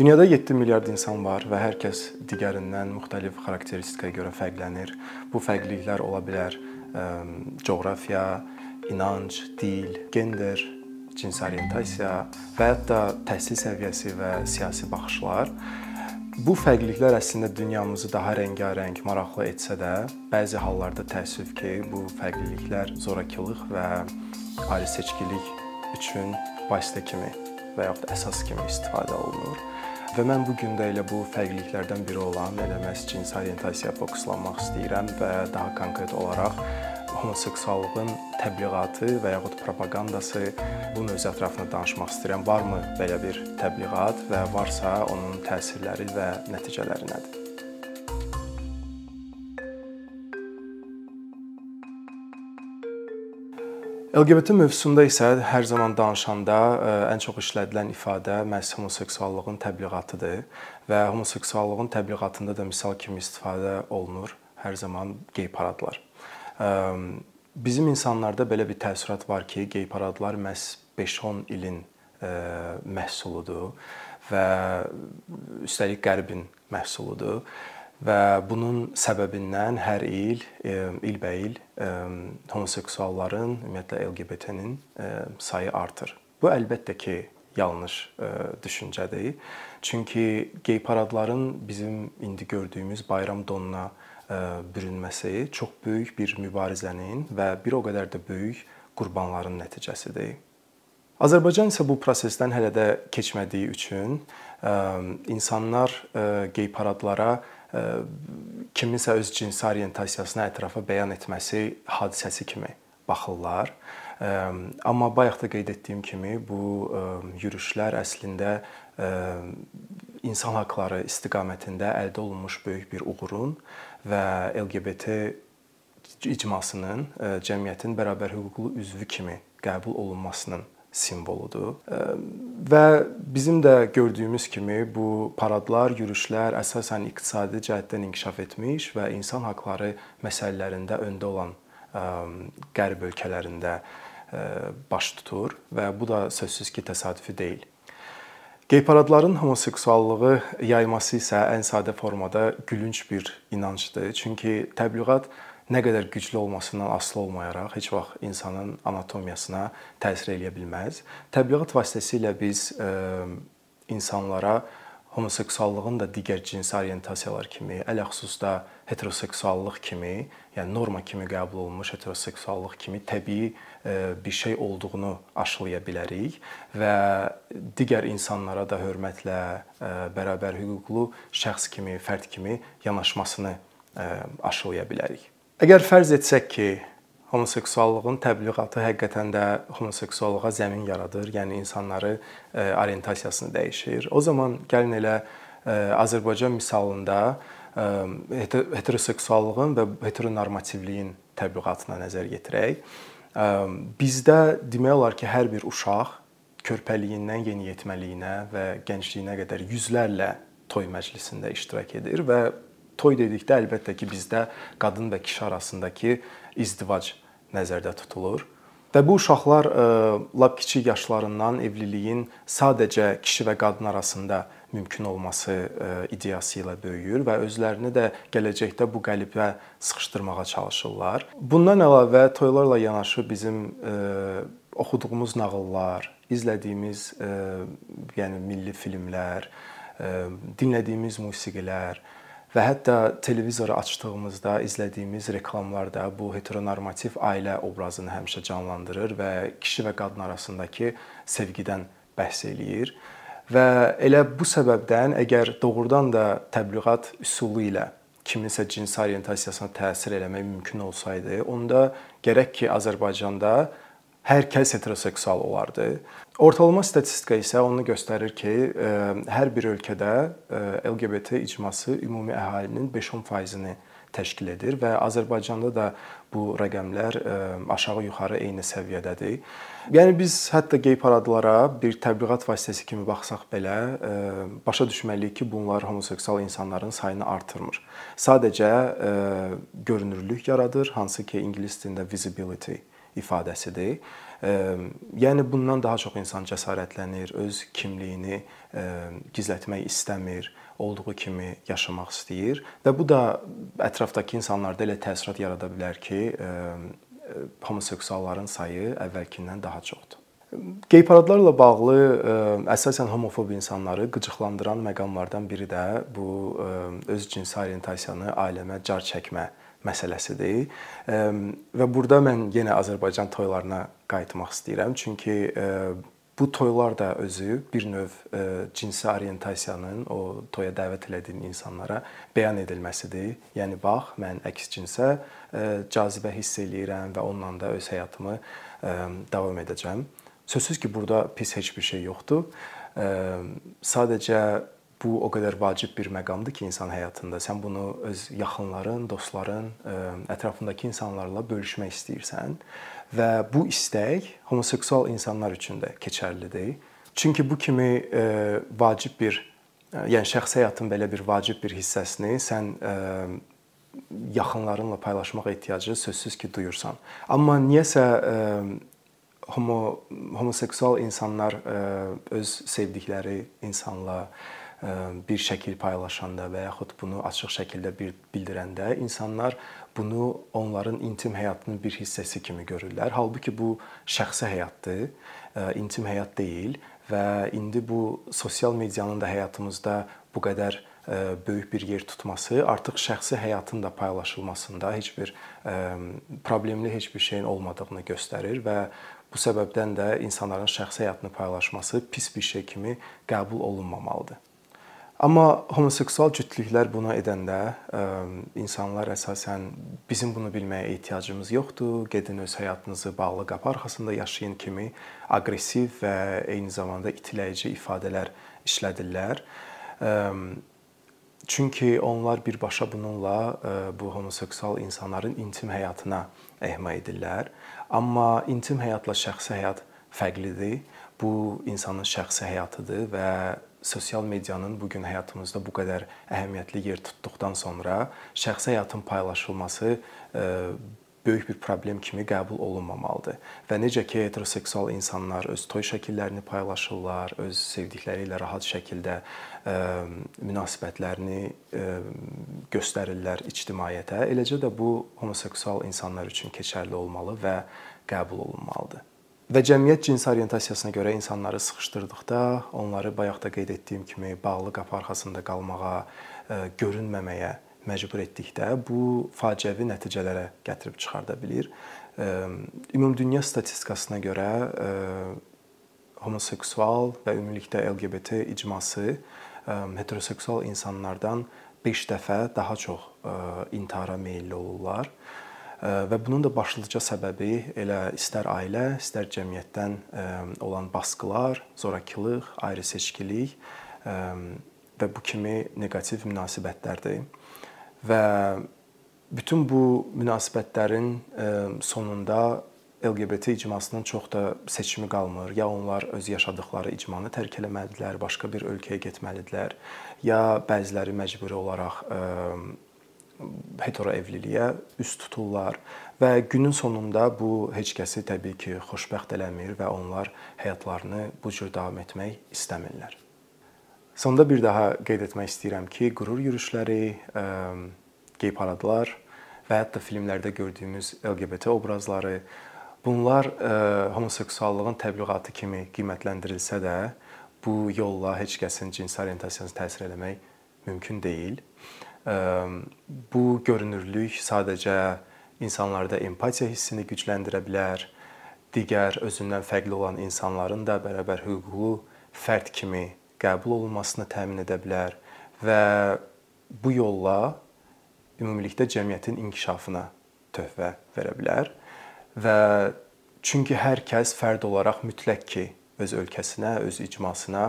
Dünyada 7 milyard insan var və hər kəs digərindən müxtəlif xarakteristikaya görə fərqlənir. Bu fərqliliklər ola bilər ə, coğrafiya, inanc, dil, gender, cinsi orientasiya və hətta təhsil səviyyəsi və siyasi baxışlar. Bu fərqliliklər əslində dünyamızı daha rəngarəng, maraqlı etsə də, bəzi hallarda təəssüf ki, bu fərqliliklər zorakılıq və ayrı seçkilik üçün vasitə kimi və yaxud əsas kimi istifadə olunur. Və mən bu gün də elə bu fərqliliklərdən biri olan elə məhz cinsi orientasiyaya fokuslanmaq istəyirəm və daha konkret olaraq homoseksuallığın təbliğatı və yaxud propaqandası bu mövzu ətrafında danışmaq istəyirəm. Varmı belə bir təbliğat və varsa onun təsirləri və nəticələri nədir? LGBT mövzusunda isə hər zaman danışanda e, ən çox işlədilən ifadə məhz homoseksuallığın təbliğatıdır və homoseksuallığın təbliğatında da misal kimi istifadə olunur hər zaman gey paradlar. E, bizim insanlarda belə bir təəssürat var ki, gey paradlar məhz 5-10 ilin e, məhsuludur və üstəlik qərbin məhsuludur və bunun səbəbindən hər il e, ilbəil e, homoseksualların, ümumiyyətlə LGBT-nin e, sayı artır. Bu əlbəttə ki, yanlış düşüncədir. Çünki gey paradların bizim indi gördüyümüz bayram donuna bürünməsi çox böyük bir mübarizənin və bir o qədər də böyük qurbanların nəticəsidir. Azərbaycan isə bu prosesdən hələ də keçmədiyi üçün insanlar gey paradlara kiminsə öz cinsi orientasiyasını ətrafa bəyan etməsi hadisəsi kimi baxırlar. Amma bayaq da qeyd etdiyim kimi bu yürüşlər əslində insan haqqları istiqamətində əldə olunmuş böyük bir uğurun və LGBT icmasının cəmiyyətin bərabər hüquqlu üzvü kimi qəbul olunmasının simvoludur. Və bizim də gördüyümüz kimi bu paradlar, yürüşlər əsasən iqtisadi cəhətdən inkişaf etmiş və insan haqqları məsələlərində öndə olan qərb ölkələrində baş tutur və bu da sözsüz ki, təsadüfi deyil. Gey paradların homoseksuallığı yayması isə ən sadə formada gülünc bir inancdır. Çünki təbliğat nə qədər güclü olmasından asılı olmayaraq heç vaxt insanın anatomiyasına təsir eləyə bilməz. Təbliğat vasitəsilə biz e, insanlara homoseksuallığın da digər cinsi orientasiyalar kimi, ələxüsusda heteroseksuallıq kimi, yəni norma kimi qəbul olunmuş heteroseksuallıq kimi təbii e, bir şey olduğunu aşılaya bilərik və digər insanlara da hörmətlə, e, bərabər hüquqlu şəxs kimi, fərd kimi yanaşmasını aşılaya bilərik. Əgər fərz etsək ki, homoseksuallığın təbliğatı həqiqətən də homoseksuallığa zəmin yaradır, yəni insanları e, orientasiyasını dəyişir. O zaman gəlin elə e, Azərbaycan misalında e, heteroseksuallığın və heteronormativliyin təbliğatına nəzər yetirək. Bizdə demək olar ki, hər bir uşaq körpəliyindən yeniyetməliyinə və gəncliyinə qədər yüzlərlə toy məclisində iştirak edir və toy dedikdə əlbəttə ki, bizdə qadın və kişi arasındakı izdivac nəzərdə tutulur. Və bu uşaqlar ə, e, lap kiçik yaşlarından evliliyin sadəcə kişi və qadın arasında mümkün olması ə, e, ideyası ilə böyüyür və özlərini də gələcəkdə bu qəlibə sıxışdırmağa çalışırlar. Bundan əlavə toylarla yanaşı bizim ə, e, oxuduğumuz nağıllar, izlədiyimiz ə, yəni milli filmlər, ə, dinlədiyimiz musiqilər, və hətta televizoru açdığımızda izlədiyimiz reklamlar da bu heteronormativ ailə obrazını həmişə canlandırır və kişi və qadın arasındakı sevgidən bəhs eləyir. Və elə bu səbəbdən əgər doğrudan da təbliğat üsulu ilə kiminsə cinsi orientasiyasına təsir eləmək mümkün olsaydı, onda gərək ki, Azərbaycanda hər kəs heteroseksual olardı. Ortalama statistika isə onu göstərir ki, e, hər bir ölkədə e, LGBT icması ümumi əhalinin 5-10%-ni təşkil edir və Azərbaycanda da bu rəqəmlər e, aşağı-yuxarı eyni səviyyədədir. Yəni biz hətta gey paradlara bir təbliğat vasitəsi kimi baxsaq belə başa düşməliyik ki, bunlar homoseksual insanların sayını artırmır. Sadəcə görünürlük yaradır, hansı ki ingilis dilində visibility ifadəsidir Yəni bundan daha çox insan cəsarətlənir, öz kimliyini gizlətmək istəmir, olduğu kimi yaşamaq istəyir və bu da ətrafdakı insanlarda elə təəssürat yarada bilər ki, homoseksualların sayı əvvəlkindən daha çoxdur. Gey paradlarla bağlı əsasən homofob insanları qıcıqlandıran məqamlardan biri də bu öz cinsi orientasiyanı ailəmə car çəkmə məsələsidir. Və burada mən yenə Azərbaycan toylarına qayıtmaq istəyirəm. Çünki bu toylar da özü bir növ cinsi orientasiyanın o toya dəvət elədiyin insanlara bəyan edilməsidir. Yəni bax, mən əks cinsə cazibə hiss eləyirəm və onunla da öz həyatımı davam edəcəm. Sözsüz ki, burada pis heç bir şey yoxdur. Sadəcə bu o qədər vacib bir məqamdır ki, insan həyatında sən bunu öz yaxınların, dostların, ətrafındakı insanlarla bölüşmək istəyirsən və bu istək homoseksual insanlar üçün də keçərlidir. Çünki bu kimi vacib bir yəni şəxsi həyatın belə bir vacib bir hissəsini sən yaxınlarınla paylaşmaq ehtiyacı sözsüz ki, duyursan. Amma niyəsə homo homoseksual insanlar öz sevdikləri insanla bir şəkil paylaşanda və yaxud bunu açıq şəkildə bildirəndə insanlar bunu onların intim həyatının bir hissəsi kimi görürlər. Halbuki bu şəxsi həyatdır, intim həyat deyil və indi bu sosial medianın da həyatımızda bu qədər böyük bir yer tutması artıq şəxsi həyatın da paylaşılmasında heç bir problemli heç bir şeyin olmadığını göstərir və Bu səbəbdən də insanların şəxsi həyatını paylaşması pis bir şey kimi qəbul olunmamalıdır. Amma homoseksual cütlüklər bunu edəndə insanlar əsasən bizim bunu bilməyə ehtiyacımız yoxdur, gedin öz həyatınızı bağlı qapı arxasında yaşayın kimi aqressiv və eyni zamanda itiləyici ifadələr işlədirlər. Çünki onlar birbaşa bununla bu homoseksual insanların intim həyatına ehma edirlər. Amma intim həyatla şəxsi həyat fərqlidir. Bu insanın şəxsi həyatıdır və sosial medianın bu gün həyatımızda bu qədər əhəmiyyətli yer tutduqdan sonra şəxsi həyatın paylaşılması e, böyük bir problem kimi qəbul olunmamalıdır. Və necə ki heteroseksual insanlar öz toy şəkillərini paylaşırlar, öz sevdikləri ilə rahat şəkildə ə, e, münasibətlərini ə, e, göstərirlər ictimaiyyətə, eləcə də bu homoseksual insanlar üçün keçərli olmalı və qəbul olunmalıdır. Və cəmiyyət cinsi orientasiyasına görə insanları sıxışdırdıqda, onları bayaq da qeyd etdiyim kimi bağlı qapı arxasında qalmağa, e, görünməməyə məcbur etdikdə bu faciəvi nəticələrə gətirib çıxarda bilər. E, ümumdünya statistikasına görə e, homoseksual və ümumilikdə LGBT icması heteroseksual insanlardan 5 dəfə daha çox intihara meylli olurlar və bunun da başlıca səbəbi elə istər ailə, istər cəmiyyətdən olan basqılar, zorakılıq, ayrı-seçkilik və bu kimi neqativ münasibətlərdir. Və bütün bu münasibətlərin sonunda LGBT icmasının çox da seçimi qalmır. Ya onlar öz yaşadıkları icmanı tərk eləməlidirlər, başqa bir ölkəyə getməlidirlər, ya bəziləri məcburi olaraq hetero evliliyə üst tuturlar və günün sonunda bu heç kəsi təbii ki, xoşbəxt eləmir və onlar həyatlarını bu cür davam etmək istəmirlər. Sonda bir daha qeyd etmək istəyirəm ki, qürur yürüşləri, gey paradlar və hətta filmlərdə gördüyümüz LGBT obrazları bunlar homoseksuallığın təbliğatı kimi qiymətləndirilsə də, bu yolla heç kəsin cinsi orientasiyasına təsir etmək mümkün deyil bu görünürlük sadəcə insanlarda empatiya hissini gücləndirə bilər, digər özündən fərqli olan insanların da bərabər hüquqlu fərd kimi qəbul olunmasını təmin edə bilər və bu yolla ümumilikdə cəmiyyətin inkişafına töhfə verə bilər və çünki hər kəs fərd olaraq mütləq ki, öz ölkəsinə, öz icmasına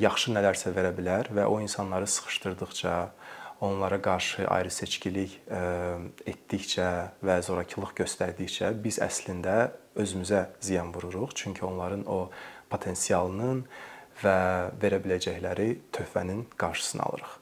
yaxşı nələrsə verə bilər və o insanları sıxışdırdıqca, onlara qarşı ayrı-seçkilik etdikcə və zorakılıq göstərdikcə biz əslində özümüzə ziyan vururuq. Çünki onların o potensialının və verə biləcəkləri töhfənin qarşısını alırıq.